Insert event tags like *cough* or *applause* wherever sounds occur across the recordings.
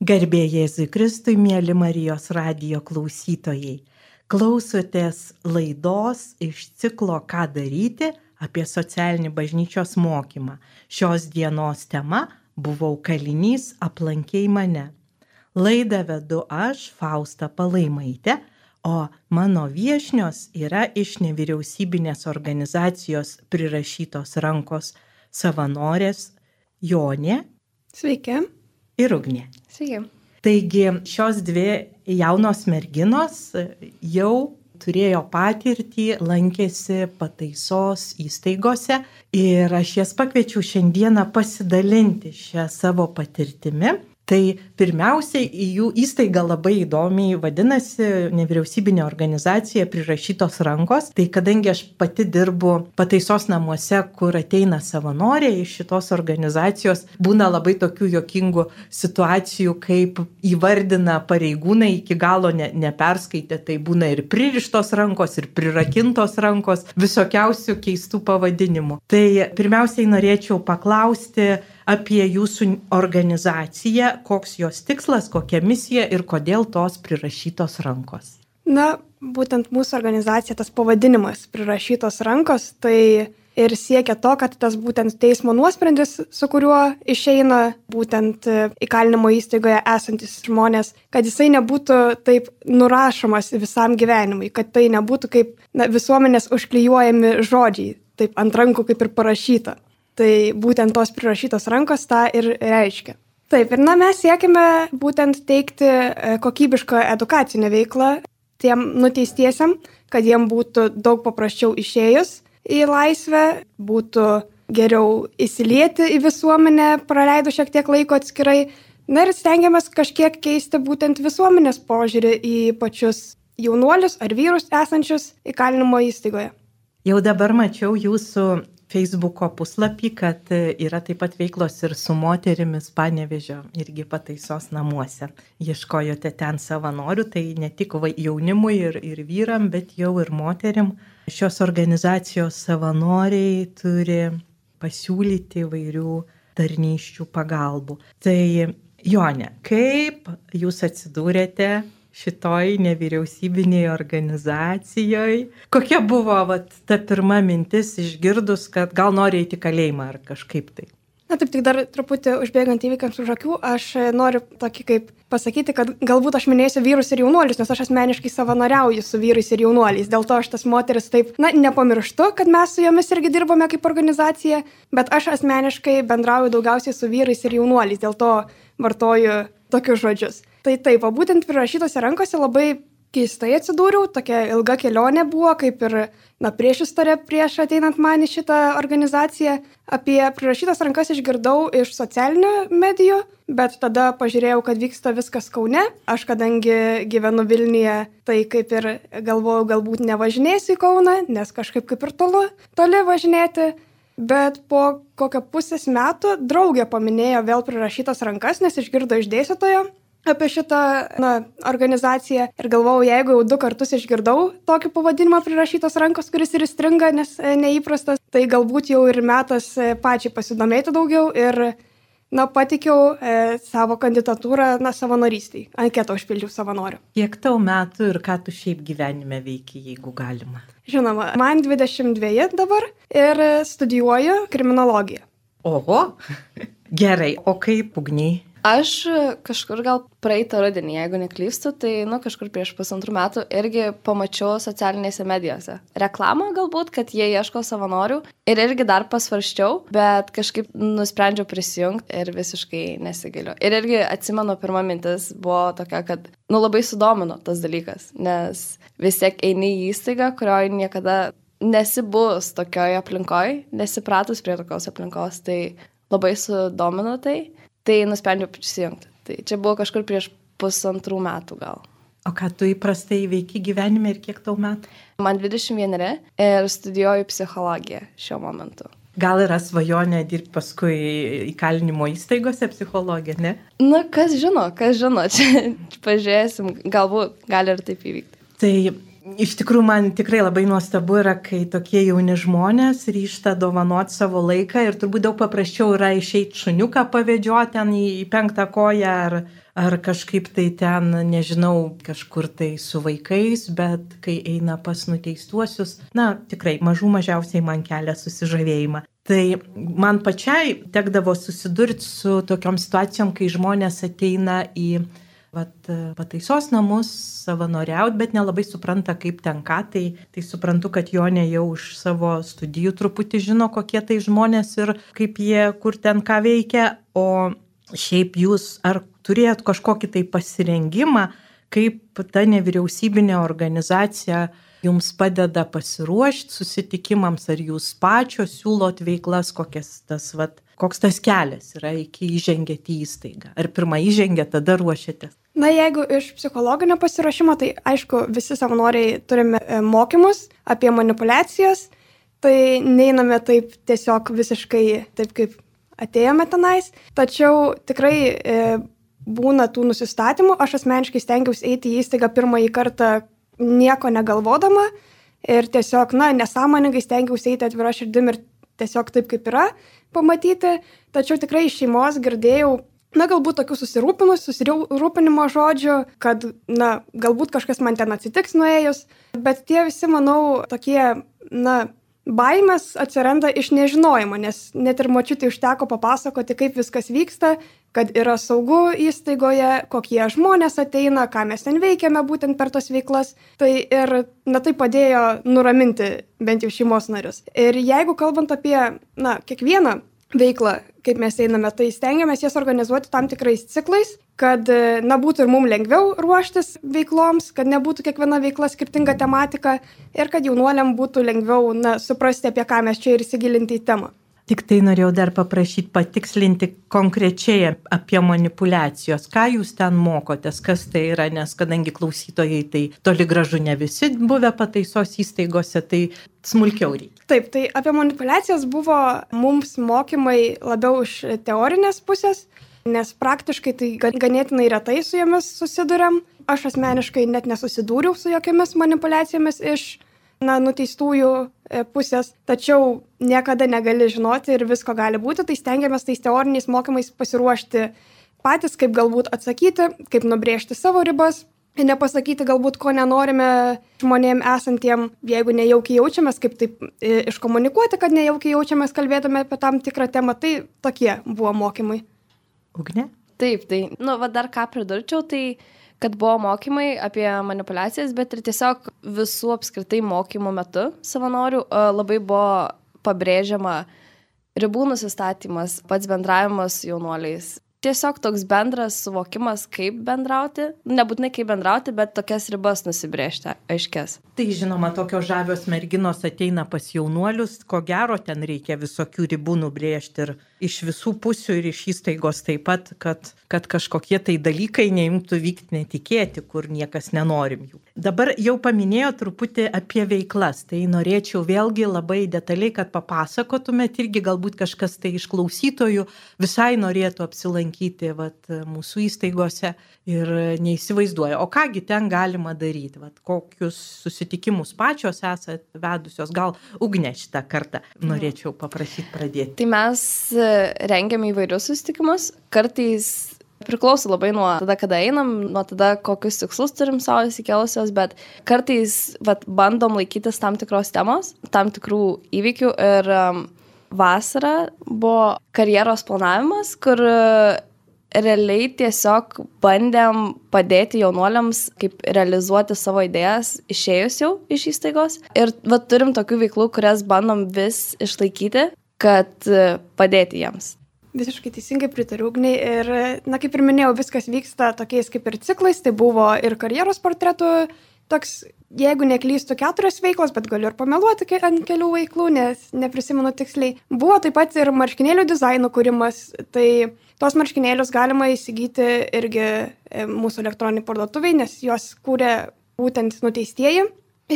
Garbė Jėzui Kristui, mėly Marijos radijo klausytojai. Klausotės laidos iš ciklo Ką daryti apie socialinį bažnyčios mokymą. Šios dienos tema - buvau kalinys, aplankiai mane. Laidą vedu aš, Fausta Palaimaitė, o mano viešnios yra iš nevyriausybinės organizacijos prirašytos rankos savanorės Jonė. Sveiki. Ir Ugnė. Sveiki. Taigi šios dvi jaunos merginos jau turėjo patirtį, lankėsi pataisos įstaigose ir aš jas pakviečiau šiandieną pasidalinti šią savo patirtimi Tai pirmiausiai jų įstaigą labai įdomiai vadinasi nevyriausybinė organizacija prirašytos rankos. Tai kadangi aš pati dirbu pataisos namuose, kur ateina savanoriai iš šitos organizacijos, būna labai tokių jokingų situacijų, kaip įvardina pareigūnai iki galo ne, neperskaitę, tai būna ir pririštos rankos, ir prirakintos rankos, visokiausių keistų pavadinimų. Tai pirmiausiai norėčiau paklausti, apie jūsų organizaciją, koks jos tikslas, kokia misija ir kodėl tos prirašytos rankos. Na, būtent mūsų organizacija, tas pavadinimas prirašytos rankos, tai ir siekia to, kad tas būtent teismo nuosprendis, su kuriuo išeina būtent įkalinimo įstaigoje esantis žmonės, kad jisai nebūtų taip nurašomas visam gyvenimui, kad tai nebūtų kaip na, visuomenės užklijuojami žodžiai, taip ant rankų kaip ir parašyta. Tai būtent tos prirašytos rankos tą ir reiškia. Taip, ir na, mes siekime būtent teikti e, kokybišką edukacinę veiklą tiem nuteistiesiam, kad jiem būtų daug paprasčiau išėjus į laisvę, būtų geriau įsilieti į visuomenę, praleidus šiek tiek laiko atskirai. Na ir stengiamės kažkiek keisti būtent visuomenės požiūrį į pačius jaunuolius ar vyrus esančius įkalinimo įstaigoje. Jau dabar mačiau jūsų Facebooko puslapį, kad yra taip pat veiklos ir su moterimis panevežio irgi pataisos namuose. Ieškojote ten savanorių, tai ne tik jaunimui ir, ir vyram, bet jau ir moterim. Šios organizacijos savanoriai turi pasiūlyti vairių tarnyščių pagalbų. Tai Jonė, kaip jūs atsidūrėte šitoj nevyriausybinėj organizacijoj. Kokia buvo vat, ta pirma mintis išgirdus, kad gal nori eiti kalėjimą ar kažkaip tai? Na taip, tik dar truputį užbėgant įvykiams už akių, aš noriu tokį kaip pasakyti, kad galbūt aš minėsiu vyrus ir jaunuolius, nes aš asmeniškai savanoriauju su vyrais ir jaunuoliais. Dėl to aš tas moteris taip, na, nepamirštu, kad mes su jomis irgi dirbame kaip organizacija, bet aš asmeniškai bendrauju daugiausiai su vyrais ir jaunuoliais, dėl to vartoju tokius žodžius. Tai taip, o būtent prirašytose rankose labai keistai atsidūriau, tokia ilga kelionė buvo, kaip ir, na, prieš istorę, prieš ateinant man į šitą organizaciją. Apie prirašytas rankas išgirdau iš socialinių medijų, bet tada pažiūrėjau, kad vyksta viskas Kaune. Aš kadangi gyvenu Vilniuje, tai kaip ir galvojau, galbūt nevažinėsiu į Kauną, nes kažkaip kaip ir tolu, toli važinėti. Bet po kokio pusės metų draugė paminėjo vėl prirašytas rankas, nes išgirdo iš dėstytojo apie šitą na, organizaciją ir galvojau, jeigu jau du kartus išgirdau tokį pavadinimą prirašytos rankos, kuris ir įstringa, nes e, neįprastas, tai galbūt jau ir metas e, pačiai pasidomėti daugiau ir, na, patikiau e, savo kandidatūrą, na, savanorystiai. Anketą užpildžiau savanoriu. Kiek tau metų ir ką tu šiaip gyvenime veiki, jeigu galima? Žinoma, man 22 dabar ir studijuoju kriminologiją. Oho, *laughs* gerai, o kaip ugniai? Aš kažkur gal praeitą rudenį, jeigu neklystu, tai, nu, kažkur prieš pusantrų metų irgi pamačiau socialinėse medijose. Reklamą galbūt, kad jie ieško savanorių ir irgi dar pasvarščiau, bet kažkaip nusprendžiau prisijungti ir visiškai nesigiliu. Ir irgi atsimenu, pirma mintis buvo tokia, kad, nu, labai sudomino tas dalykas, nes vis tiek eini į įstaigą, kurioje niekada nesibus tokioje aplinkoje, nesipratus prie tokios aplinkos, tai labai sudomino tai tai nusprendžiau prisijungti. Tai čia buvo kažkur prieš pusantrų metų gal. O ką tu įprastai veiki gyvenime ir kiek tau metų? Man 21 ir studijuoju psichologiją šiuo momentu. Gal yra svajonė dirbti paskui įkalinimo įstaigose psichologija, ne? Na, kas žino, kas žino, *laughs* čia pažiūrėsim, galbūt gali ir taip įvykti. Tai iš tikrųjų man tikrai labai nuostabu yra, kai tokie jauni žmonės ryšta dovanoti savo laiką ir turbūt daug paprasčiau yra išeiti šuniuką pavedžioti ten į, penktą koją ar, ar kažkaip tai ten, nežinau, kažkur tai su vaikais, bet kai eina pas nuteistuosius, na tikrai mažų mažiausiai man kelia susižavėjimą. Tai man pačiai tekdavo susidurti su tokiom situacijom, kai žmonės ateina į vat, pataisos namus savanoriauti, bet nelabai supranta, kaip ten ką. Tai, tai suprantu, kad jo ne jau už savo studijų truputį žino, kokie tai žmonės ir kaip jie, kur ten ką veikia. O šiaip jūs ar turėjot kažkokį tai pasirengimą, kaip ta nevyriausybinė organizacija jums padeda pasiruošti susitikimams, ar jūs pačios siūlot veiklas, kokias tas, vat, koks tas kelias yra iki įžengėti į įstaigą. Ar pirmą įžengė, tada ruošiatės? Na, jeigu iš psichologinio pasiruošimo, tai aišku, visi savanoriai turime e, mokymus apie manipulacijas, tai neiname taip tiesiog visiškai taip, kaip atėjome tenais. Tačiau tikrai e, būna tų nusistatymų. Aš asmeniškai stengiausi eiti į įstaigą pirmąjį kartą nieko negalvodama ir tiesiog, na, nesąmoningai stengiausi eiti atvira širdim ir tiesiog taip, kaip yra, pamatyti. Tačiau tikrai iš šeimos girdėjau na, galbūt tokių susirūpinusių, susirūpinimo žodžių, kad, na, galbūt kažkas man ten atsitiks nuėjus, bet tie visi, manau, tokie, na, baimės atsiranda iš nežinojimo, nes net ir močiutė užteko papasakoti, kaip viskas vyksta, kad yra saugu įstaigoje, kokie žmonės ateina, ką mes ten veikiame būtent per tos veiklas. Tai ir, na, tai padėjo nuraminti bent jau šeimos narius. Ir jeigu kalbant apie, na, kiekvieną veiklą, kaip mes einame, tai stengiamės jas organizuoti tam tikrais ciklais, kad, na, būtų ir mums lengviau ruoštis veikloms, kad nebūtų kiekviena veikla skirtinga tematika ir kad jaunuoliam būtų lengviau, na, suprasti, apie ką mes čia ir įsigilinti į temą. Tik tai norėjau dar paprašyti patikslinti konkrečiai apie manipulacijos. Ką jūs ten mokotės, kas tai yra, nes kadangi klausytojai tai toli gražu ne visi buvę pataisos įstaigose, tai smulkiau reikia. Taip, tai apie manipulacijas buvo mums mokymai labiau iš teorinės pusės, nes praktiškai tai ganėtinai retai su jomis susidurėm. Aš asmeniškai net nesusidūriau su jokiamis manipulacijomis iš na, nuteistųjų e, pusės, tačiau niekada negali žinoti ir visko gali būti, tai stengiamės tais teoriniais mokymais pasiruošti patys, kaip galbūt atsakyti, kaip nubrėžti savo ribas, nepasakyti galbūt, ko nenorime žmonėm esantiem, jeigu nejaukiai jaučiamės, kaip taip e, iškomunikuoti, kad nejaukiai jaučiamės kalbėdami apie tam tikrą temą, tai tokie buvo mokymai. Ugne? Taip, tai, nu, va dar ką pridurčiau, tai kad buvo mokymai apie manipulacijas, bet ir tiesiog visų apskritai mokymų metu savanorių labai buvo pabrėžiama ribų nusistatymas, pats bendravimas jaunuoliais. Tiesiog toks bendras suvokimas, kaip bendrauti, nebūtinai kaip bendrauti, bet tokias ribas nusibriežti aiškės. Tai žinoma, tokios žavios merginos ateina pas jaunuolius, ko gero ten reikia visokių ribų nubriežti ir iš visų pusių ir iš įstaigos taip pat, kad, kad kažkokie tai dalykai neimtų vykti netikėti, kur niekas nenorim jų. Dabar jau paminėjo truputį apie veiklas, tai norėčiau vėlgi labai detaliai, kad papasakotumėt irgi galbūt kažkas tai iš klausytojų visai norėtų apsilankyti vat, mūsų įstaigose ir neįsivaizduoja, o kągi ten galima daryti, vat, kokius susitikimus pačios esate vedusios, gal ugne šitą kartą norėčiau paprašyti pradėti. Tai mes rengiam įvairius susitikimus, kartais Priklauso labai nuo tada, kada einam, nuo tada, kokius tikslus turim savo įsikėlusios, bet kartais vat, bandom laikytis tam tikros temos, tam tikrų įvykių ir um, vasarą buvo karjeros planavimas, kur uh, realiai tiesiog bandėm padėti jaunuoliams, kaip realizuoti savo idėjas išėjus jau iš įstaigos. Ir vat, turim tokių veiklų, kurias bandom vis išlaikyti, kad uh, padėti jiems. Visiškai teisingai pritariu ugniai ir, na, kaip ir minėjau, viskas vyksta tokiais kaip ir ciklais, tai buvo ir karjeros portretų, toks, jeigu neklystu, keturios veiklos, bet galiu ir pameluoti ant kelių veiklų, nes neprisimenu tiksliai. Buvo taip pat ir marškinėlių dizaino kūrimas, tai tos marškinėlius galima įsigyti irgi e, mūsų elektroniniai parduotuviai, nes juos kūrė būtent nuteistieji.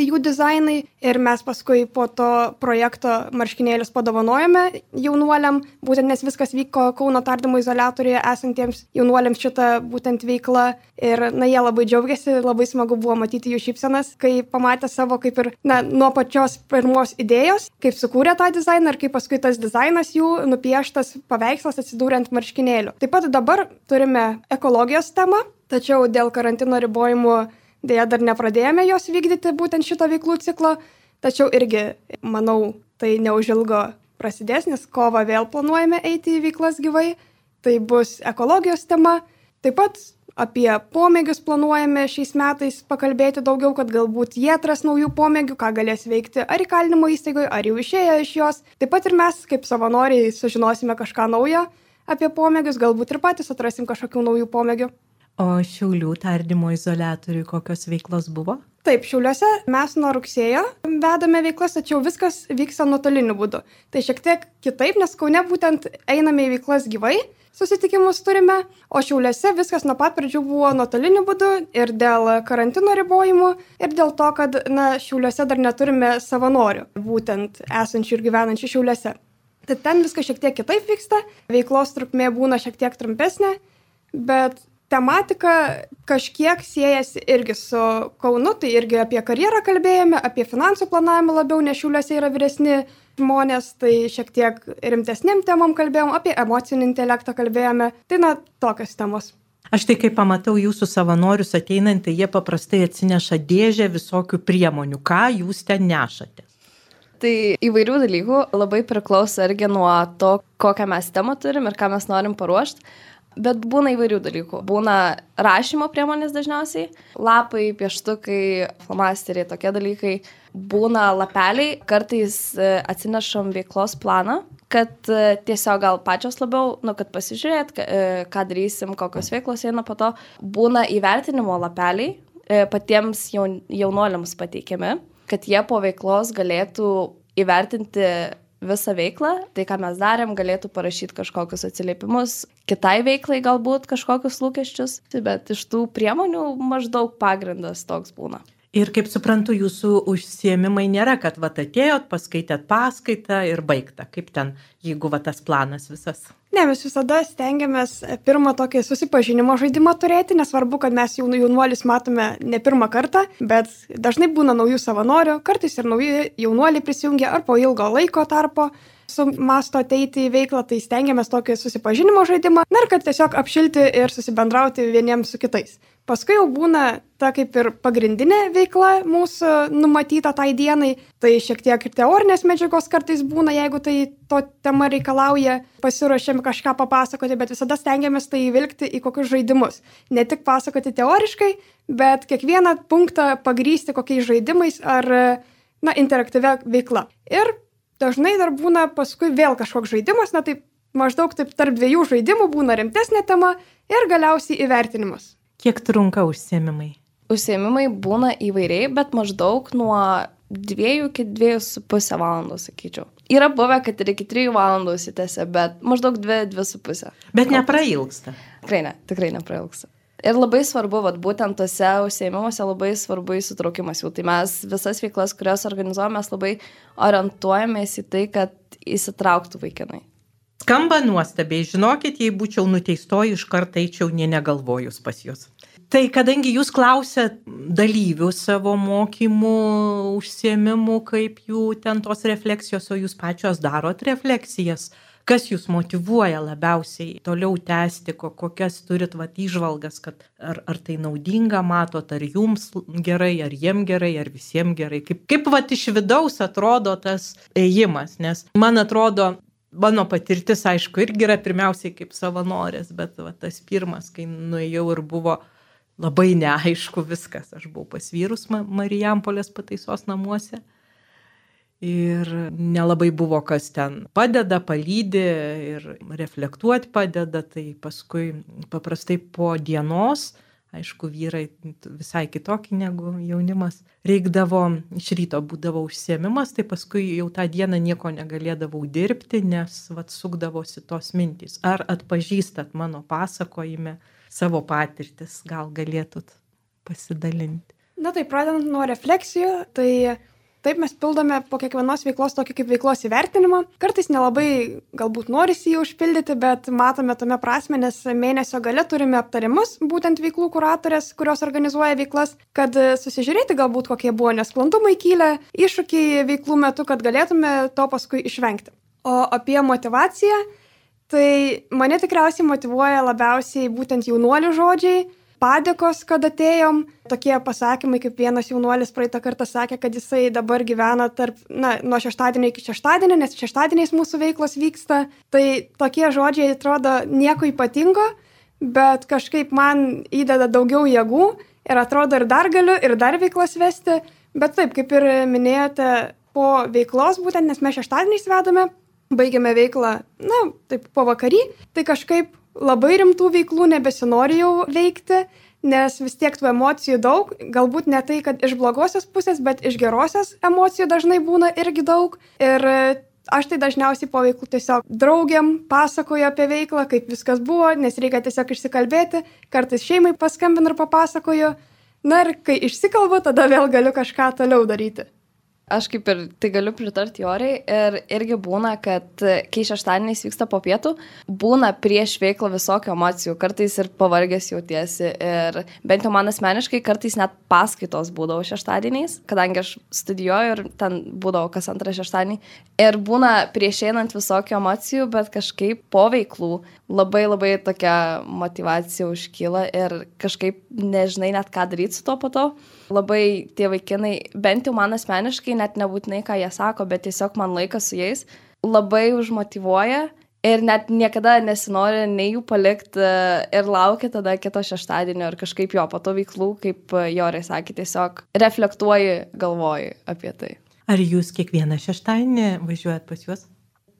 Jų dizainai ir mes paskui po to projekto marškinėlius padovanojame jaunuoliam, būtent nes viskas vyko Kauno tardymo izolatoriuje esantiems jaunuoliams šitą būtent veiklą ir na jie labai džiaugiasi, labai smagu buvo matyti jų šypsenas, kai pamatė savo kaip ir na, nuo pačios pirmos idėjos, kaip sukūrė tą dizainą ir kaip paskui tas dizainas jų nupieštas paveikslas atsidūrė ant marškinėlių. Taip pat dabar turime ekologijos temą, tačiau dėl karantino ribojimų Deja, dar nepradėjome jos vykdyti būtent šito veiklų ciklo, tačiau irgi, manau, tai neužilgo prasidės, nes kovą vėl planuojame eiti į veiklas gyvai. Tai bus ekologijos tema. Taip pat apie pomėgius planuojame šiais metais pakalbėti daugiau, kad galbūt jie atras naujų pomėgių, ką galės veikti ar įkalinimo įstaigoje, ar jau išėję iš jos. Taip pat ir mes, kaip savanoriai, sužinosime kažką naujo apie pomėgius, galbūt ir patys atrasim kažkokių naujų pomėgių. O Šiaulių tardymo izolatoriui kokios veiklos buvo? Taip, Šiauliuose mes nuo rugsėjo vedame veiklas, tačiau viskas vyksta nuotoliniu būdu. Tai šiek tiek kitaip, nes Kaune būtent einame į veiklas gyvai, susitikimus turime, o Šiauliuose viskas nuo pat pradžių buvo nuotoliniu būdu ir dėl karantino ribojimų, ir dėl to, kad na, Šiauliuose dar neturime savanorių, būtent esančių ir gyvenančių Šiauliuose. Tai ten viskas šiek tiek kitaip vyksta, veiklos trukmė būna šiek tiek trumpesnė, bet tematika kažkiek siejasi irgi su Kaunu, tai irgi apie karjerą kalbėjome, apie finansų planavimą labiau, nes šiuliuose yra vyresni žmonės, tai šiek tiek rimtesnėm temom kalbėjom, apie emocinį intelektą kalbėjome, tai na, tokios temos. Aš tai kaip pamatau jūsų savanorius ateinant, tai jie paprastai atsineša dėžę visokių priemonių. Ką jūs ten nešate? Tai įvairių dalykų labai priklauso irgi nuo to, kokią mes temą turim ir ką mes norim paruošti. Bet būna įvairių dalykų. Būna rašymo priemonės dažniausiai, lapai, pieštukai, flomasteriai, tokie dalykai. Būna lapeliai, kartais e, atsinešam veiklos planą, kad e, tiesiog gal pačios labiau, nu, kad pasižiūrėt, e, ką darysim, kokios veiklos eina po to. Būna įvertinimo lapeliai, patiems jaunuoliams pateikiami, kad jie po veiklos galėtų įvertinti visą veiklą, tai ką mes darėm, galėtų parašyti kažkokius atsiliepimus, kitai veiklai galbūt kažkokius lūkesčius, bet iš tų priemonių maždaug pagrindas toks būna. Ir kaip suprantu, jūsų užsiemimai nėra, kad vat atėjot, paskaitėt paskaitą ir baigta. Kaip ten, jeigu va tas planas visas? Ne, mes visada stengiamės pirmą tokį susipažinimo žaidimą turėti, nesvarbu, kad mes jaunų jaunuolius matome ne pirmą kartą, bet dažnai būna naujų savanorių, kartais ir nauji jaunuoliai prisijungia ar po ilgo laiko tarpo su masto ateiti į veiklą, tai stengiamės tokį susipažinimo žaidimą, na ir kad tiesiog apšilti ir susibendrauti vieniems su kitais. Paskui jau būna ta kaip ir pagrindinė veikla mūsų numatyta tai dienai, tai šiek tiek ir teorinės medžiagos kartais būna, jeigu tai to tema reikalauja, pasiruošėm kažką papasakoti, bet visada stengiamės tai įvilgti į kokius žaidimus. Ne tik pasakoti teoriškai, bet kiekvieną punktą pagrysti kokiais žaidimais ar na, interaktyvia veikla. Ir dažnai dar būna paskui vėl kažkoks žaidimas, na tai maždaug taip tarp dviejų žaidimų būna rimtesnė tema ir galiausiai įvertinimas. Kiek trunka užsiemimai? Užsiemimai būna įvairiai, bet maždaug nuo 2 iki 2,5 valandų, sakyčiau. Yra buvę, kad ir iki 3 valandų užsitęsia, bet maždaug 2-2,5. Bet neprailgsta. Tikrai ne, tikrai neprailgsta. Ir labai svarbu, vat, būtent tose užsiemimuose labai svarbu įsitraukimas jų. Tai mes visas veiklas, kurias organizuojame, labai orientuojamės į tai, kad įsitrauktų vaikinai. Skamba nuostabiai, žinokit, jei būčiau nuteistoji, iš karto eičiau nie negalvojus pas jūs. Tai kadangi jūs klausėt dalyvių savo mokymų, užsiemimų, kaip jų ten tos refleksijos, o jūs pačios darot refleksijas, kas jūs motivuoja labiausiai toliau tęsti, kokias turit vat įžvalgas, kad ar, ar tai naudinga matot, ar jums gerai, ar jiem gerai, ar visiems gerai. Kaip, kaip vat iš vidaus atrodo tas ėjimas, nes man atrodo, mano patirtis, aišku, irgi yra pirmiausiai kaip savanorės, bet va, tas pirmas, kai nuėjau ir buvo labai neaišku viskas. Aš buvau pas vyrus Marijampolės pataisos namuose. Ir nelabai buvo kas ten padeda, palydė ir reflektuoti padeda. Tai paskui paprastai po dienos aišku, vyrai visai kitokį negu jaunimas. Reikdavo, iš ryto būdavo užsiemimas, tai paskui jau tą dieną nieko negalėdavau dirbti, nes vat sukdavosi tos mintys. Ar atpažįstat mano pasakojime savo patirtis, gal galėtut pasidalinti? Na tai pradedant nuo refleksijų, tai Taip mes pildome po kiekvienos veiklos tokį kaip veiklos įvertinimą. Kartais nelabai galbūt norisi jį užpildyti, bet matome tame prasme, nes mėnesio gale turime aptarimus, būtent veiklų kuratorės, kurios organizuoja veiklas, kad susižiūrėti galbūt kokie buvo nesklandumai kylę, iššūkiai veiklų metu, kad galėtume to paskui išvengti. O apie motivaciją, tai mane tikriausiai motivuoja labiausiai būtent jaunuolių žodžiai padėkos, kad atėjom. Tokie pasakymai, kaip vienas jaunuolis praeitą kartą sakė, kad jisai dabar gyvena tarp, na, nuo šeštadienio iki šeštadienio, nes šeštadieniais mūsų veiklos vyksta. Tai tokie žodžiai atrodo nieko ypatingo, bet kažkaip man įdeda daugiau jėgų ir atrodo ir dar galiu, ir dar veiklas vesti. Bet taip, kaip ir minėjote, po veiklos būtent, nes mes šeštadieniais vedame, baigiame veiklą, na, taip po vakarį, tai kažkaip labai rimtų veiklų nebesinori jau veikti, nes vis tiek tų emocijų daug, galbūt ne tai, kad iš blogosios pusės, bet iš gerosios emocijų dažnai būna irgi daug. Ir aš tai dažniausiai po veiklų tiesiog draugiam pasakoju apie veiklą, kaip viskas buvo, nes reikia tiesiog išsikalbėti, kartais šeimai paskambinu ir papasakoju. Na ir kai išsikalbu, tada vėl galiu kažką toliau daryti. Aš kaip ir tai galiu pritarti Joriai ir irgi būna, kad kai šeštadieniais vyksta po pietų, būna prieš veiklą visokių emocijų, kartais ir pavargęs jautiesi ir bent jau man asmeniškai kartais net paskaitos būdavo šeštadieniais, kadangi aš studijuoju ir ten būdavo kas antrą šeštadienį ir būna prieš einant visokių emocijų, bet kažkaip po veiklų labai labai tokia motivacija užkyla ir kažkaip nežinai net ką daryti su to po to. Labai tie vaikinai, bent jau man asmeniškai, net nebūtinai ką jie sako, bet tiesiog man laikas su jais labai užmotivuoja ir net niekada nesinori nei jų palikti ir laukia tada kito šeštadienio ir kažkaip jo po to veiklų, kaip Jorai sakė, tiesiog reflektuoji, galvoji apie tai. Ar jūs kiekvieną šeštadienį važiuojat pas juos?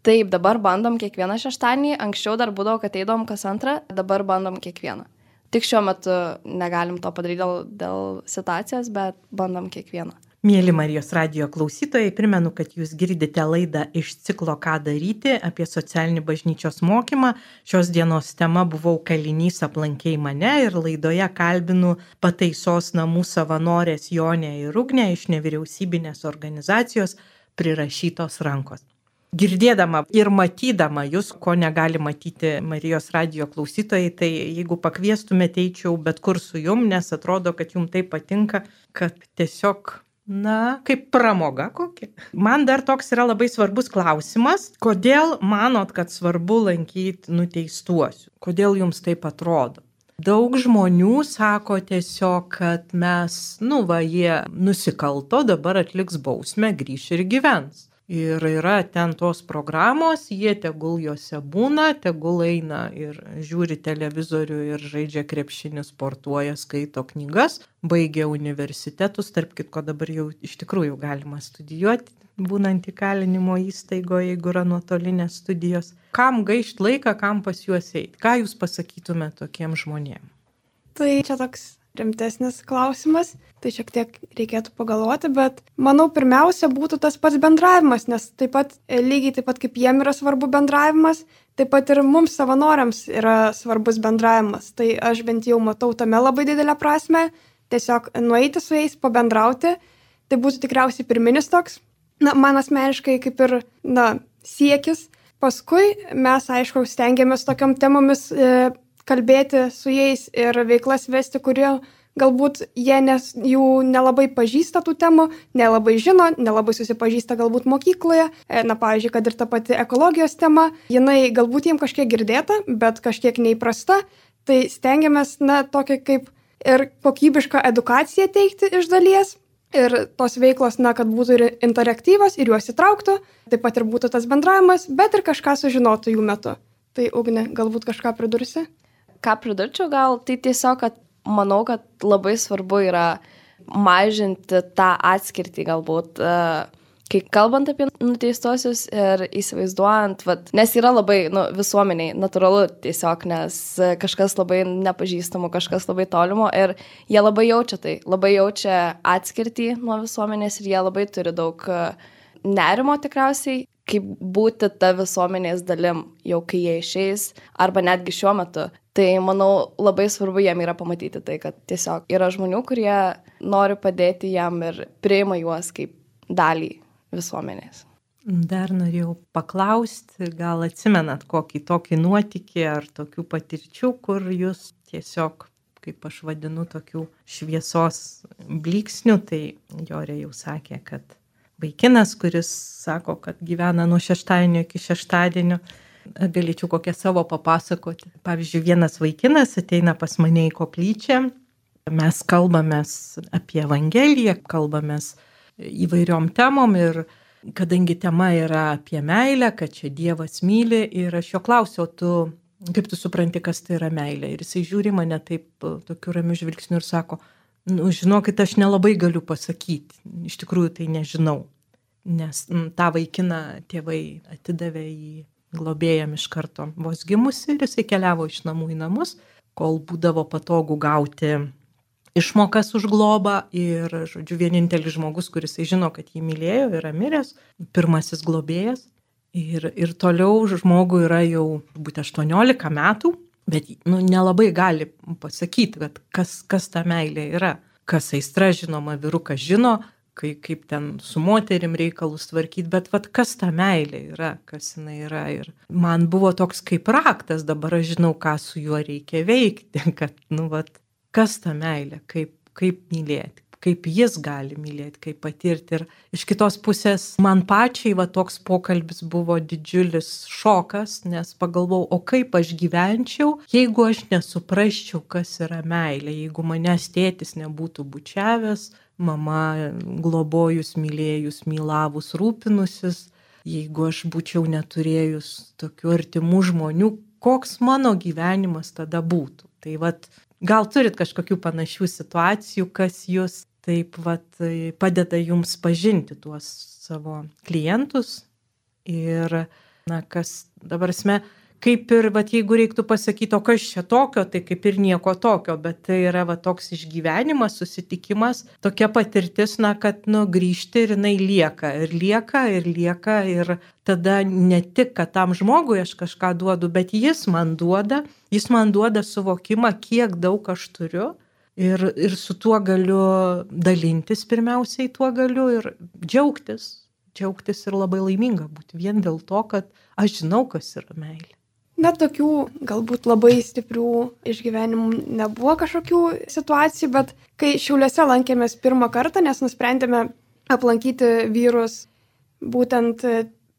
Taip, dabar bandom kiekvieną šeštadienį, anksčiau dar būdavo, kad eidom kas antrą, dabar bandom kiekvieną. Tik šiuo metu negalim to padaryti dėl, dėl situacijos, bet bandom kiekvieną. Mėly Marijos radio klausytojai, primenu, kad jūs girdite laidą iš ciklo Ką daryti apie socialinį bažnyčios mokymą. Šios dienos tema buvau kalinys aplankiai mane ir laidoje kalbinu pataisos namų savanorės Jonė ir Ugnė iš nevyriausybinės organizacijos prirašytos rankos girdėdama ir matydama jūs, ko negali matyti Marijos radio klausytojai, tai jeigu pakviestumėte, eičiau bet kur su jum, nes atrodo, kad jums tai patinka, kad tiesiog Na, kaip pramoga kokia. Man dar toks yra labai svarbus klausimas, kodėl manot, kad svarbu lankyti nuteistuosius? Kodėl jums taip atrodo? Daug žmonių sako tiesiog, kad mes, nu va, jie nusikalto, dabar atliks bausmę, grįš ir gyvens. Ir yra ten tos programos, jie tegul juose būna, tegul eina ir žiūri televizorių ir žaidžia krepšinį, sportuoja, skaito knygas, baigia universitetus, tarp kitko dabar jau iš tikrųjų galima studijuoti, būnant įkalinimo įstaigoje, jeigu yra nuotolinės studijos. Kam gaišt laiką, kam pas juos eiti? Ką jūs pasakytumėte tokiem žmonėm? Tai čia toks rimtesnis klausimas, tai šiek tiek reikėtų pagalvoti, bet manau pirmiausia būtų tas pats bendravimas, nes taip pat e, lygiai taip pat kaip jiem yra svarbu bendravimas, taip pat ir mums savanoriams yra svarbus bendravimas. Tai aš bent jau matau tame labai didelę prasme, tiesiog nueiti su jais, pabendrauti, tai būtų tikriausiai pirminis toks, na, man asmeniškai kaip ir, na, siekis. Paskui mes, aišku, stengiamės tokiam temomis e, kalbėti su jais ir veiklas vesti, kurie galbūt jie nes, jų nelabai pažįsta tų temų, nelabai žino, nelabai susipažįsta galbūt mokykloje. E, na, pavyzdžiui, kad ir ta pati ekologijos tema, jinai galbūt jiems kažkiek girdėta, bet kažkiek neįprasta. Tai stengiamės, na, tokia kaip ir kokybišką edukaciją teikti iš dalies. Ir tos veiklos, na, kad būtų ir interaktyvos, ir juos įtrauktų, taip pat ir būtų tas bendravimas, bet ir kažką sužinotų jų metu. Tai Ugne, galbūt kažką pridursi? Ką pridurčiau gal, tai tiesiog, kad manau, kad labai svarbu yra mažinti tą atskirtį galbūt. Uh, kai kalbant apie nuteistosius ir įsivaizduojant, vat, nes yra labai nu, visuomeniai natūralu tiesiog, nes kažkas labai nepažįstamo, kažkas labai tolimo ir jie labai jaučia tai, labai jaučia atskirtį nuo visuomenės ir jie labai turi daug nerimo tikriausiai, kaip būti ta visuomenės dalim, jau kai jie išeis, arba netgi šiuo metu Tai manau, labai svarbu jam yra pamatyti tai, kad tiesiog yra žmonių, kurie nori padėti jam ir priima juos kaip dalį visuomenės. Dar norėjau paklausti, gal atsimenat kokį tokį nuotykį ar tokių patirčių, kur jūs tiesiog, kaip aš vadinu, tokių šviesos bliksnių, tai Jorė jau sakė, kad vaikinas, kuris sako, kad gyvena nuo šeštadienio iki šeštadienio, galėčiau kokią savo papasakoti. Pavyzdžiui, vienas vaikinas ateina pas mane į koplyčią, mes kalbamės apie Evangeliją, kalbamės įvairiom temom ir kadangi tema yra apie meilę, kad čia Dievas myli ir aš jo klausiau, tu kaip tu supranti, kas tai yra meilė. Ir jisai žiūri mane taip tokiu ramiu žvilgsniu ir sako, nu, žinokit, aš nelabai galiu pasakyti, iš tikrųjų tai nežinau, nes m, tą vaikiną tėvai atidavė į globėjam iš karto vos gimusi ir jisai keliavo iš namų į namus, kol būdavo patogu gauti išmokas už globą ir, žodžiu, vienintelis žmogus, kuris žino, kad jį mylėjo, yra miręs, pirmasis globėjas. Ir, ir toliau žmogui yra jau būtent 18 metų, bet nu, nelabai gali pasakyti, kas, kas ta meilė yra. Kas aistra, žinoma, vyrukas žino, kai, kaip ten su moterim reikalus tvarkyti, bet vat, kas ta meilė yra, kas jinai yra. Ir man buvo toks kaip raktas, dabar aš žinau, ką su juo reikia veikti, *laughs* kad, nu, vat, kas ta meilė, kaip, kaip mylėti, kaip jis gali mylėti, kaip patirti. Ir iš kitos pusės man pačiai va toks pokalbis buvo didžiulis šokas, nes pagalvojau, o kaip aš gyvenčiau, jeigu aš nesuprasčiau, kas yra meilė, jeigu manęs tėtis nebūtų bučiavęs, mama globojus, mylėjus, mylavus, rūpinusis, jeigu aš būčiau neturėjus tokių artimų žmonių, koks mano gyvenimas tada būtų. Tai vad Gal turit kažkokių panašių situacijų, kas jūs taip vat, padeda jums pažinti tuos savo klientus ir, na, kas dabar sme, kaip ir, vat, jeigu reiktų pasakyti, o kas čia tokio, tai kaip ir nieko tokio, bet tai yra va, toks išgyvenimas, susitikimas, tokia patirtis, na, kad, nu, grįžti ir jinai lieka, ir lieka, ir lieka, ir tada ne tik, kad tam žmogui aš kažką duodu, bet jis man duoda, jis man duoda suvokimą, kiek daug aš turiu. Ir, ir su tuo galiu dalintis pirmiausiai, tuo galiu ir džiaugtis, džiaugtis ir labai laiminga būti vien dėl to, kad aš žinau, kas yra meilė. Na, tokių galbūt labai stiprių išgyvenimų nebuvo kažkokių situacijų, bet kai Šiauliuose lankėmės pirmą kartą, nes nusprendėme aplankyti vyrus būtent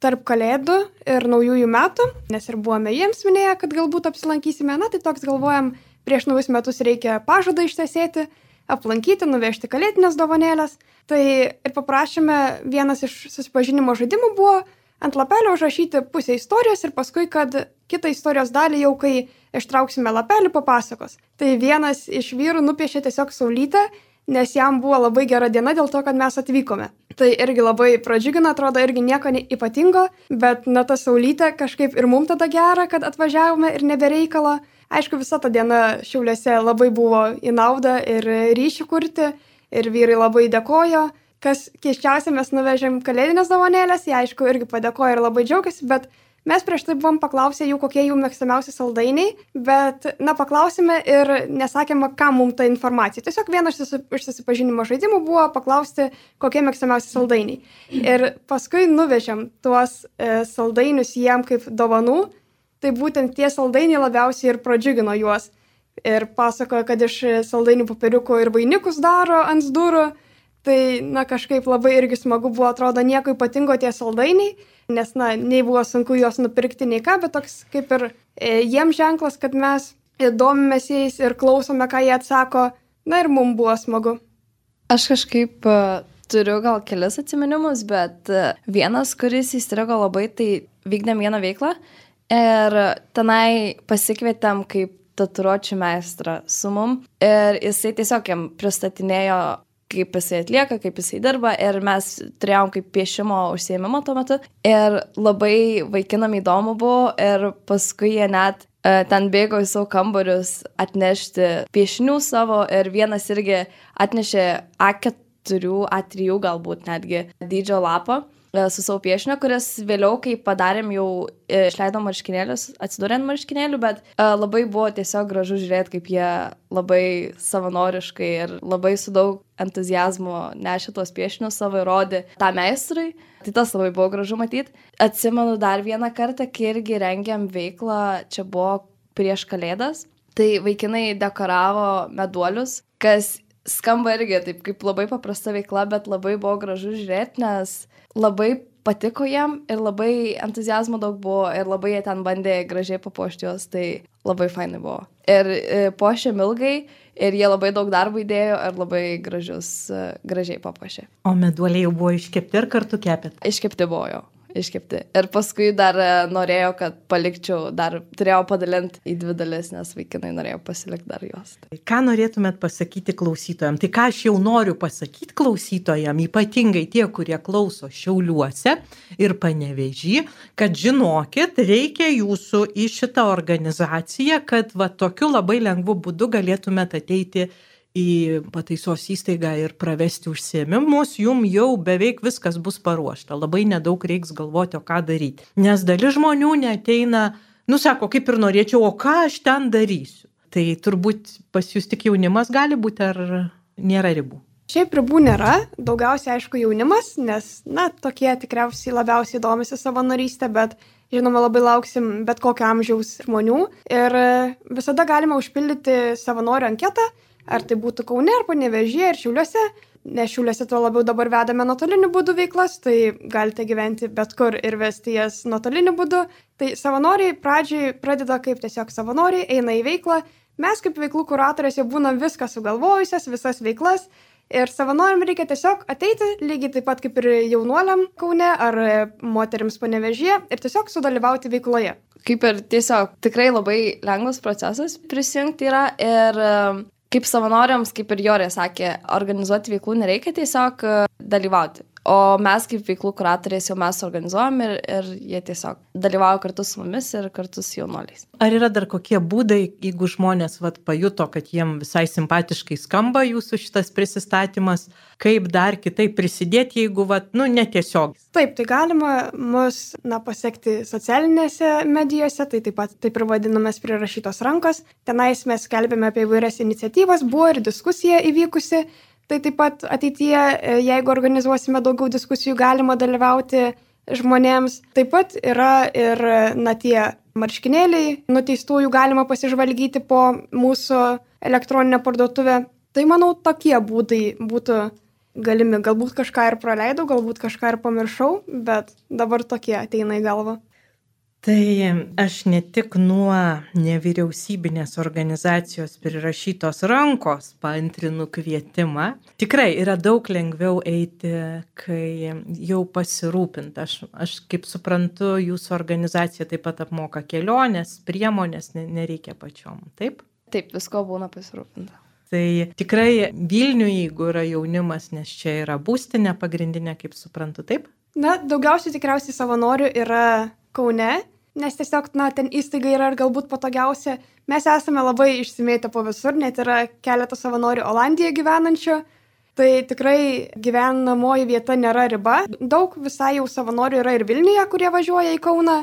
tarp kalėdų ir naujųjų metų, nes ir buvome jiems minėję, kad galbūt apsilankysime, na tai toks galvojam, prieš naujus metus reikia pažadą ištesėti, aplankyti, nuvežti kalėdinės dovanėlės. Tai ir paprašėme, vienas iš susipažinimo žaidimų buvo ant lapelio užrašyti pusę istorijos ir paskui, kad kitą istorijos dalį jau kai ištrauksime lapelį papasakos. Tai vienas iš vyrų nupiešė tiesiog saulytę, nes jam buvo labai gera diena dėl to, kad mes atvykome. Tai irgi labai pradžiugina, atrodo irgi nieko ypatingo, bet na ta saulytė kažkaip ir mums tada gera, kad atvažiavome ir nebereikalo. Aišku, visa ta diena šiauliuose labai buvo į naudą ir ryšį kurti, ir vyrai labai dėkojo kas keiščiausia, mes nuvežėm kalėdinės dovanėlės, jie aišku irgi padėkojo ir labai džiaugiasi, bet mes prieš tai buvom paklausę jų, kokie jų mėgstamiausi saldainiai, bet, na, paklausėme ir nesakėme, kam mums ta informacija. Tiesiog vienas iš susipažinimo žaidimų buvo paklausti, kokie mėgstamiausi saldainiai. Ir paskui nuvežėm tuos e, saldainius jiem kaip dovanų, tai būtent tie saldainiai labiausiai ir pradžiugino juos. Ir pasakojo, kad iš saldainių popieriukų ir vainikus daro ant durų Tai, na, kažkaip labai irgi smagu buvo, atrodo, nieko ypatingo tie saldainiai, nes, na, nei buvo sunku juos nupirkti, nei ką, bet toks kaip ir e, jiems ženklas, kad mes domimės jais ir klausome, ką jie atsako, na ir mums buvo smagu. Aš kažkaip uh, turiu gal kelias atsiminimus, bet uh, vienas, kuris įstrigo labai, tai vykdėm vieną veiklą ir tenai pasikvietėm kaip tatuiruočių meistrą su mum ir jisai tiesiog jam pristatinėjo kaip jisai atlieka, kaip jisai dirba. Ir mes turėjom kaip piešimo užsiemimą tuo metu. Ir labai vaikinam įdomu buvo. Ir paskui jie net uh, ten bėgo į savo kambarius atnešti piešinių savo. Ir vienas irgi atnešė A4, A3 galbūt netgi dydžio lapą. e, su savo piešiniu, kuris vėliau, kai padarėm, jau e, išleido marškinėlius, atsidūrė ant marškinėlių, bet labai buvo tiesiog gražu žiūrėti, kaip jie labai savanoriškai ir labai su daug entuzijazmo nešė tuos piešinius savo ir rodė tą meistrui. Tai tas labai buvo gražu matyti. Atsimenu dar vieną kartą, kai irgi rengiam veiklą, čia buvo prieš kalėdas Tai vaikinai dekoravo meduolius, kas skamba irgi taip kaip labai paprasta veikla, bet labai buvo gražu žiūrėti, nes labai patiko jam ir labai entuzijazmo daug buvo ir labai jie ten bandė gražiai papuošti juos, tai labai fainai buvo. Ir e, pošėm ilgai ir jie labai daug darbo įdėjo ir labai gražius, e, gražiai papuošė. O meduoliai jau buvo iškepti ir kartu kepėt? Iškepti buvo jo iškepti. Ir paskui dar e, norėjo, kad palikčiau, dar turėjau padalinti į dvi dalis, nes vaikinai norėjo pasilikti dar jos. Tai ką norėtumėt pasakyti klausytojams? Tai ką aš jau noriu pasakyti klausytojams, ypatingai tie, kurie klauso šiauliuose ir panevežį, kad žinokit, reikia jūsų į šitą organizaciją, kad va tokiu labai lengvu būdu galėtumėt ateiti į pataisos įstaigą ir pravesti užsiemimus, jum jau beveik viskas bus paruošta. Labai nedaug reiks galvoti, o ką daryti. Nes dalis žmonių neteina, nu sako, kaip ir norėčiau, o ką aš ten darysiu. Tai turbūt pas jūs tik jaunimas gali būti ar nėra ribų. Šiaip ribų nėra, daugiausiai aišku jaunimas, nes, na, tokie tikriausiai labiausiai domisi savanorystę, bet žinoma labai lauksim bet kokio amžiaus žmonių ir visada galima užpildyti savanorių anketą, Ar tai būtų Kaune, ar Panevežyje, ar Šiauliuose. Nes Šiauliuose tuo labiau dabar vedame nuotoliniu būdu veiklas, tai galite gyventi bet kur ir vesti jas nuotoliniu būdu. Tai savanoriai pradžiai pradeda kaip tiesiog savanoriai, eina į veiklą. Mes kaip veiklų kuratorės jau būnam viską sugalvojusias, visas veiklas. Ir savanoriam reikia tiesiog ateiti, lygiai taip pat kaip ir jaunuoliam Kaune ar moteriams panevežyje ir tiesiog sudalyvauti veikloje. Kaip ir tiesiog tikrai labai lengvas procesas prisijungti yra ir kaip savanoriams, kaip ir Jorė sakė, organizuoti veiklų nereikia tiesiog e, dalyvauti. O mes kaip veiklų kuratoriais jau mes organizuojam ir, ir jie tiesiog dalyvauja kartu su mumis ir kartu su jaunuoliais. Ar yra dar kokie būdai, jeigu žmonės vat, pajuto, kad jiem visai simpatiškai skamba jūsų šitas prisistatymas, kaip dar kitaip prisidėti, jeigu, vat, nu, netiesiog? Taip, tai galima mus, na, pasiekti socialinėse medijose, tai taip pat taip ir vadinamės prirašytos rankos. Tenais mes kelbėme apie įvairias iniciatyvas, buvo ir diskusija įvykusi Tai taip pat ateityje, e, jeigu organizuosime daugiau diskusijų, galima dalyvauti žmonėms. Taip pat yra ir, na, tie marškinėliai nuteistųjų galima pasižvalgyti po mūsų elektroninę parduotuvę. Tai manau, tokie būdai būtų galimi. Galbūt kažką ir praleidau, galbūt kažką ir pamiršau, bet dabar tokie ateina į galvą. Tai aš ne tik nuo nevyriausybinės organizacijos prirašytos rankos paantrinu kvietimą. Tikrai yra daug lengviau eiti, kai jau pasirūpinta. Aš, aš kaip suprantu, jūsų organizacija taip pat apmoka keliones, priemonės, nereikia pačiom. Taip? Taip, visko būna pasirūpinta. Tai tikrai Vilniuje, jeigu yra jaunimas, nes čia yra būstinė pagrindinė, kaip suprantu, taip? Na, daugiausiai tikriausiai savanorių yra Kaune, nes tiesiog, na, ten įstaiga yra ir galbūt patogiausia. Mes esame labai išsimėtę po visur, net yra keletas savanorių Olandijoje gyvenančių. Tai tikrai gyvenamoji vieta nėra riba. Daug visai jau savanorių yra ir Vilniuje, kurie važiuoja į Kauną.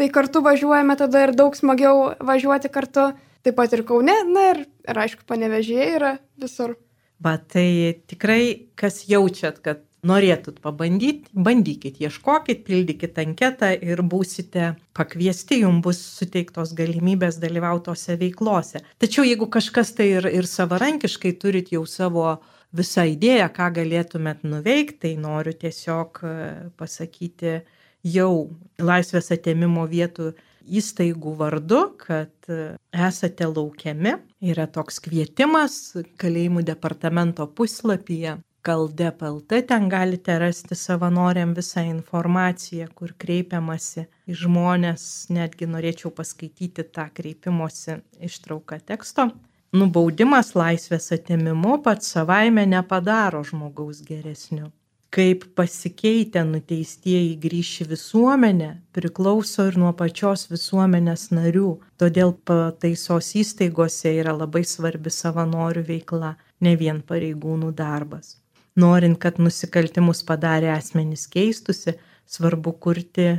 Tai kartu važiuojame tada ir daug smagiau važiuoti kartu. Taip pat ir Kaune, na ir, ir aišku, panevežėjai yra visur. Bet tai tikrai, kas jaučiat, kad norėtut pabandyti, bandykit, ieškokit, pildykit anketą ir būsite pakviesti, jums bus suteiktos galimybės dalyvautose veiklose. Tačiau jeigu kažkas tai ir, ir savarankiškai turit jau savo visą idėją, ką galėtumėt nuveikti, tai noriu tiesiog e, pasakyti jau laisvės atėmimo vietų įstaigų vardu, kad e, esate laukiami. Yra toks kvietimas kalėjimų departamento puslapyje kaldep.lt ten galite rasti savanoriam visą informaciją, kur kreipiamasi į žmonės, netgi norėčiau paskaityti tą kreipimosi ištrauką teksto. Nubaudimas laisvės atimimu pats savaime nepadaro žmogaus geresniu. Kaip pasikeitę nuteistieji grįši visuomenę priklauso ir nuo pačios visuomenės narių, todėl pataisos įstaigose yra labai svarbi savanorių veikla, ne vien pareigūnų darbas norint, kad nusikaltimus padarę asmenys keistusi, svarbu kurti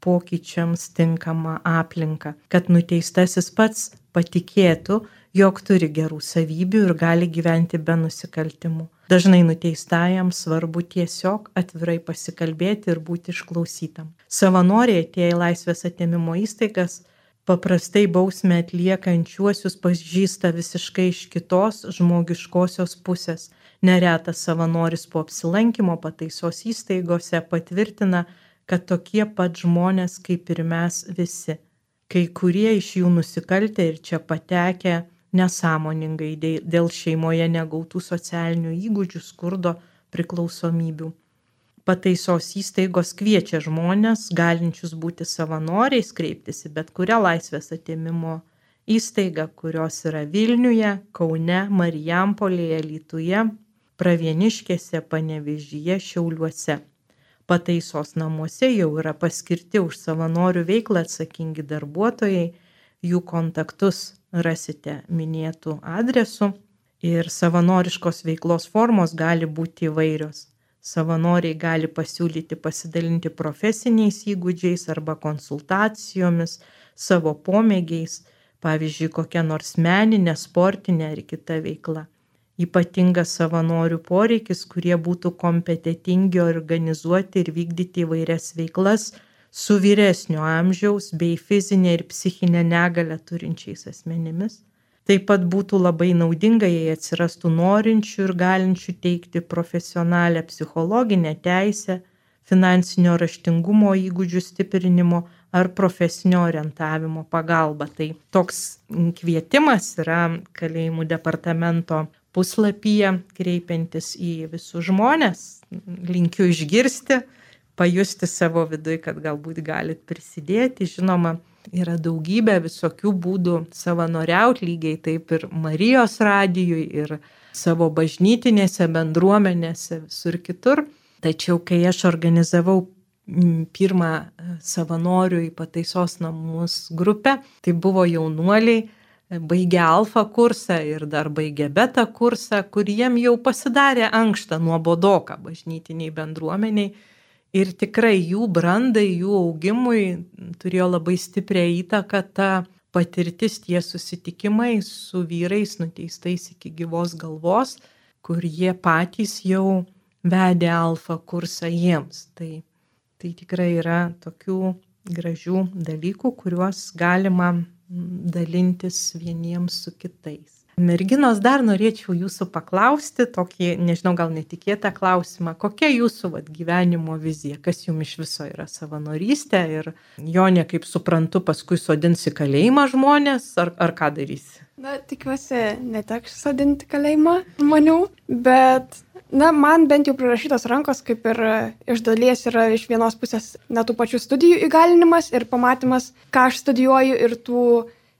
pokyčiams tinkamą aplinką, kad nuteistasis pats patikėtų, jog turi gerų savybių ir gali gyventi be nusikaltimų. Dažnai nuteistajam svarbu tiesiog atvirai pasikalbėti ir būti išklausytam. Savanoriai atėję į laisvės atėmimo įstaigas paprastai bausmę atliekančiuosius pažįsta visiškai iš kitos žmogiškosios pusės. Neretas savanoris po apsilankimo pataisos įstaigose patvirtina, kad tokie pat žmonės kaip ir mes visi. Kai kurie iš jų nusikaltę ir čia patekę nesąmoningai dėl šeimoje negautų socialinių įgūdžių, skurdo, priklausomybių. Pataisos įstaigos kviečia žmonės, galinčius būti savanoriais, kreiptis į bet kurią laisvės atėmimo įstaigą, kurios yra Vilniuje, Kaune, Marijampolėje, Lytuje, Pravieniškėse, Panevežyje, Šiauliuose. Pataisos namuose jau yra paskirti už savanorių veiklą atsakingi darbuotojai, jų kontaktus rasite minėtų adresų ir savanoriškos veiklos formos gali būti įvairios. Savanoriai gali pasiūlyti pasidalinti profesiniais įgūdžiais arba konsultacijomis, savo pomėgiais, pavyzdžiui, kokia nors meninė, sportinė ar kita veikla ypatingas savanorių poreikis, kurie būtų kompetitingi organizuoti ir vykdyti įvairias veiklas su vyresnio amžiaus bei fizinė ir psichinė negalę turinčiais asmenimis. Taip pat būtų labai naudinga, jei atsirastų norinčių ir galinčių teikti profesionalią psichologinę teisę, finansinio raštingumo įgūdžių stiprinimo ar profesinio orientavimo pagalba. Tai toks kvietimas yra kalėjimų departamento puslapyje, kreipiantis į visus žmonės. Linkiu išgirsti, pajusti savo viduje, kad galbūt galit prisidėti. Žinoma, yra daugybė visokių būdų savanoriauti, lygiai taip ir Marijos radijui, ir savo bažnytinėse bendruomenėse, visur kitur. Tačiau, kai aš organizavau pirmą savanorių į pataisos namus grupę, tai buvo jaunuoliai, baigė alfa kursą ir dar baigė beta kursą, kur jiem jau pasidarė ankštą nuobodoką bažnytiniai bendruomeniai. Ir tikrai jų brandai, jų augimui turėjo labai stiprią įtaką ta patirtis, tie susitikimai su vyrais nuteistais iki gyvos galvos, kur jie patys jau vedė alfa kursą jiems. Tai, tai tikrai yra tokių gražių dalykų, kuriuos galima dalintis vieniems su kitais. Merginos, dar norėčiau jūsų paklausti tokį, nežinau, gal netikėtą klausimą. Kokia jūsų vat, gyvenimo vizija? Kas jums iš viso yra savanorystė? Ir jo, ne kaip suprantu, paskui sodinsi kalėjimą žmonės, ar, ar ką darysi? Na, tikiuosi, neteks sodinti kalėjimą žmonių, bet Na, man bent jau prirašytos rankos, kaip ir iš dalies yra iš vienos pusės net tų pačių studijų įgalinimas ir pamatymas, ką aš studijuoju ir tų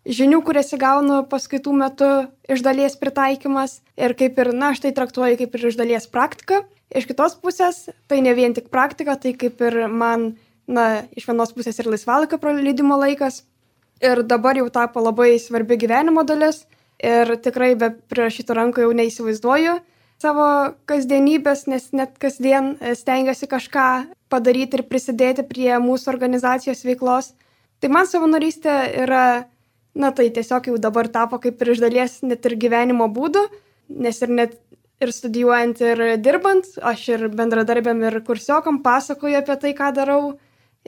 žinių, kurias įgaunu paskaitų metu iš dalies pritaikymas ir kaip ir, na, aš tai traktuoju kaip ir iš dalies praktika. Iš kitos pusės, tai ne vien tik praktika, tai kaip ir man, na, iš vienos pusės ir laisvalaikio praleidimo laikas. Ir dabar jau tapo labai svarbi gyvenimo dalis ir tikrai be prirašytų rankų jau neįsivaizduoju savo kasdienybės, nes net kasdien stengiuosi kažką padaryti ir prisidėti prie mūsų organizacijos veiklos. Tai man savanorystė yra, na tai tiesiog jau dabar tapo kaip ir iš dalies net ir gyvenimo būdu, nes ir net ir studijuojant ir dirbant, aš ir bendradarbėm ir kursiokam pasakoju apie tai, ką darau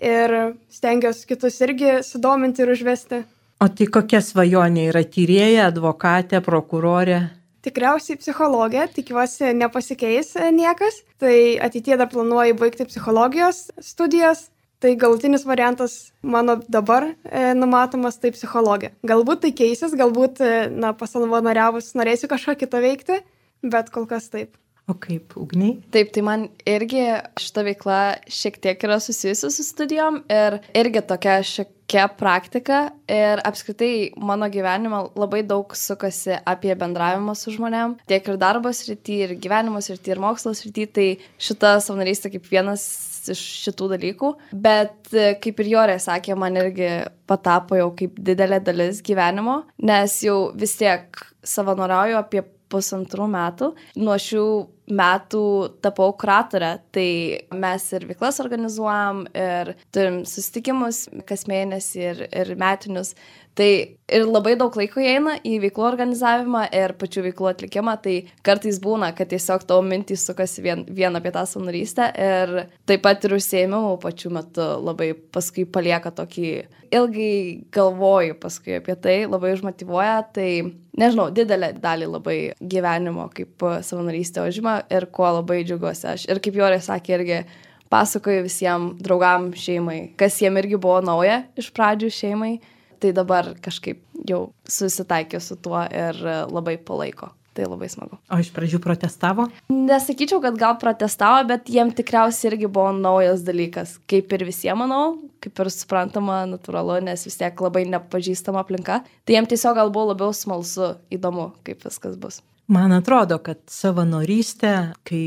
ir stengiuosi kitus irgi sudominti ir užvesti. O tai kokia svajonė yra tyrėja, advokatė, prokurorė? Tikriausiai psichologija, tikiuosi nepasikeis niekas. Tai ateitie dar planuoju baigti psichologijos studijas. Tai galutinis variantas mano dabar e, numatomas tai psichologija. Galbūt tai keisis, galbūt, e, na, pasavanoriavus norėsiu kažką kitą veikti, bet kol kas taip. O kaip ugniai? Taip, tai man irgi šita veikla šiek tiek yra susijusi su studijom ir irgi tokia šiokia praktika ir apskritai mano gyvenime labai daug sukasi apie bendravimą su žmonėm, tiek ir darbo srity, ir gyvenimo srity, ir mokslo srity, tai šita savanorystė kaip vienas iš šitų dalykų, bet kaip ir Jorė sakė, man irgi patapo jau kaip didelė dalis gyvenimo, nes jau vis tiek savanoriauju apie pusantrų metų. Nuo šių metų tapau kuratorę, tai mes ir veiklas organizuojam, ir turim susitikimus kas mėnesį ir, ir metinius. Tai ir labai daug laiko įeina į veiklų organizavimą ir pačių veiklų atlikimą, tai kartais būna, kad tiesiog tavo mintys sukasi vien, vien apie tą savanorystę ir taip pat ir užsėmimų pačiu metu labai paskui palieka tokį ilgai galvoju paskui apie tai, labai užmotivuoja, tai nežinau, didelę dalį labai gyvenimo kaip savanorystė užima ir kuo labai džiugiuosi aš. Ir kaip Jorė sakė, irgi pasakoju visiems draugam šeimai, kas jiem irgi buvo nauja iš pradžių šeimai tai dabar kažkaip jau susitaikė su tuo ir labai palaiko. Tai labai smagu. O iš pradžių protestavo? Nesakyčiau, kad gal protestavo, bet jiem tikriausiai irgi buvo naujas dalykas. Kaip ir visiems, manau, kaip ir suprantama, natūralu, nes vis tiek labai nepažįstama aplinka. Tai jiem tiesiog gal buvo labiau smalsu, įdomu, kaip viskas bus. Man atrodo, kad savanorystė, kai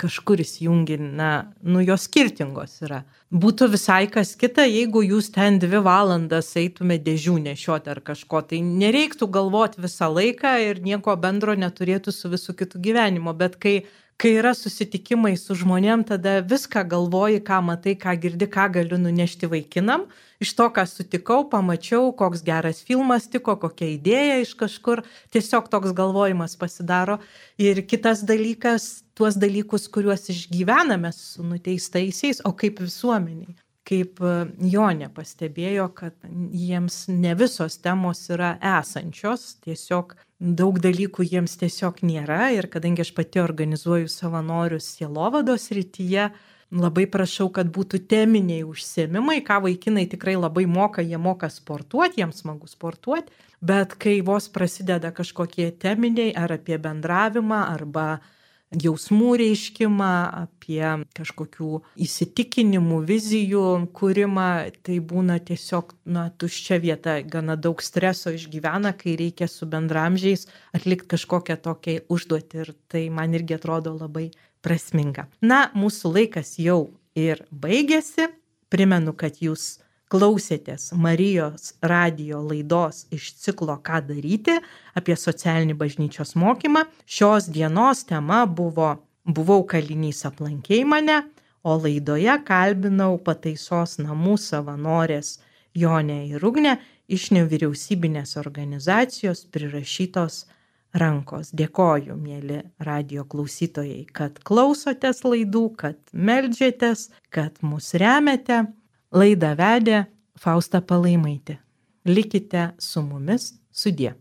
kažkur įsijungi, na, nu jos skirtingos yra. Būtų visai kas kita, jeigu jūs ten dvi valandas eitume dėžių nešioti ar kažko, tai nereiktų galvoti visą laiką ir nieko bendro neturėtų su visų kitų gyvenimo, bet kai kai yra susitikimai su žmonėm, tada viską galvoji, ką matai, ką girdi, ką galiu nunešti vaikinam. Iš to, ką sutikau, pamačiau, koks geras filmas tiko, kokia idėja iš kažkur, tiesiog toks galvojimas pasidaro. Ir kitas dalykas, tuos dalykus, kuriuos išgyvename su nuteistaisiais, o kaip visuomeniai. Kaip e, Jonė pastebėjo, kad jiems ne visos temos yra esančios, tiesiog daug dalykų jiems tiesiog nėra ir kadangi aš pati organizuoju savanorius sielovados rytyje, labai prašau, kad būtų teminiai užsiemimai, ką vaikinai tikrai labai moka, jie moka sportuoti, jiems smagu sportuoti, bet kai vos prasideda kažkokie teminiai ar apie bendravimą arba jausmų reiškimą, apie kažkokių įsitikinimų, vizijų kūrimą, tai būna tiesiog, na, tuščia vieta, gana daug streso išgyvena, kai reikia su bendramžiais atlikti kažkokią tokią užduotį ir tai man irgi atrodo labai prasminga. Na, mūsų laikas jau ir baigėsi. Primenu, kad jūs klausėtės Marijos radio laidos iš ciklo Ką daryti apie socialinį bažnyčios mokymą. Šios dienos tema buvo Buvau kalinys aplankiai mane, o laidoje kalbinau pataisos namų savanorės Jonė ir Ugnė iš nevyriausybinės organizacijos prirašytos rankos. Dėkoju, mėly radio klausytojai, kad klausotės laidų, kad melžiatės, kad mus remiate. Laidą vedė Fausta Palaimaitė. Likite su mumis sudie.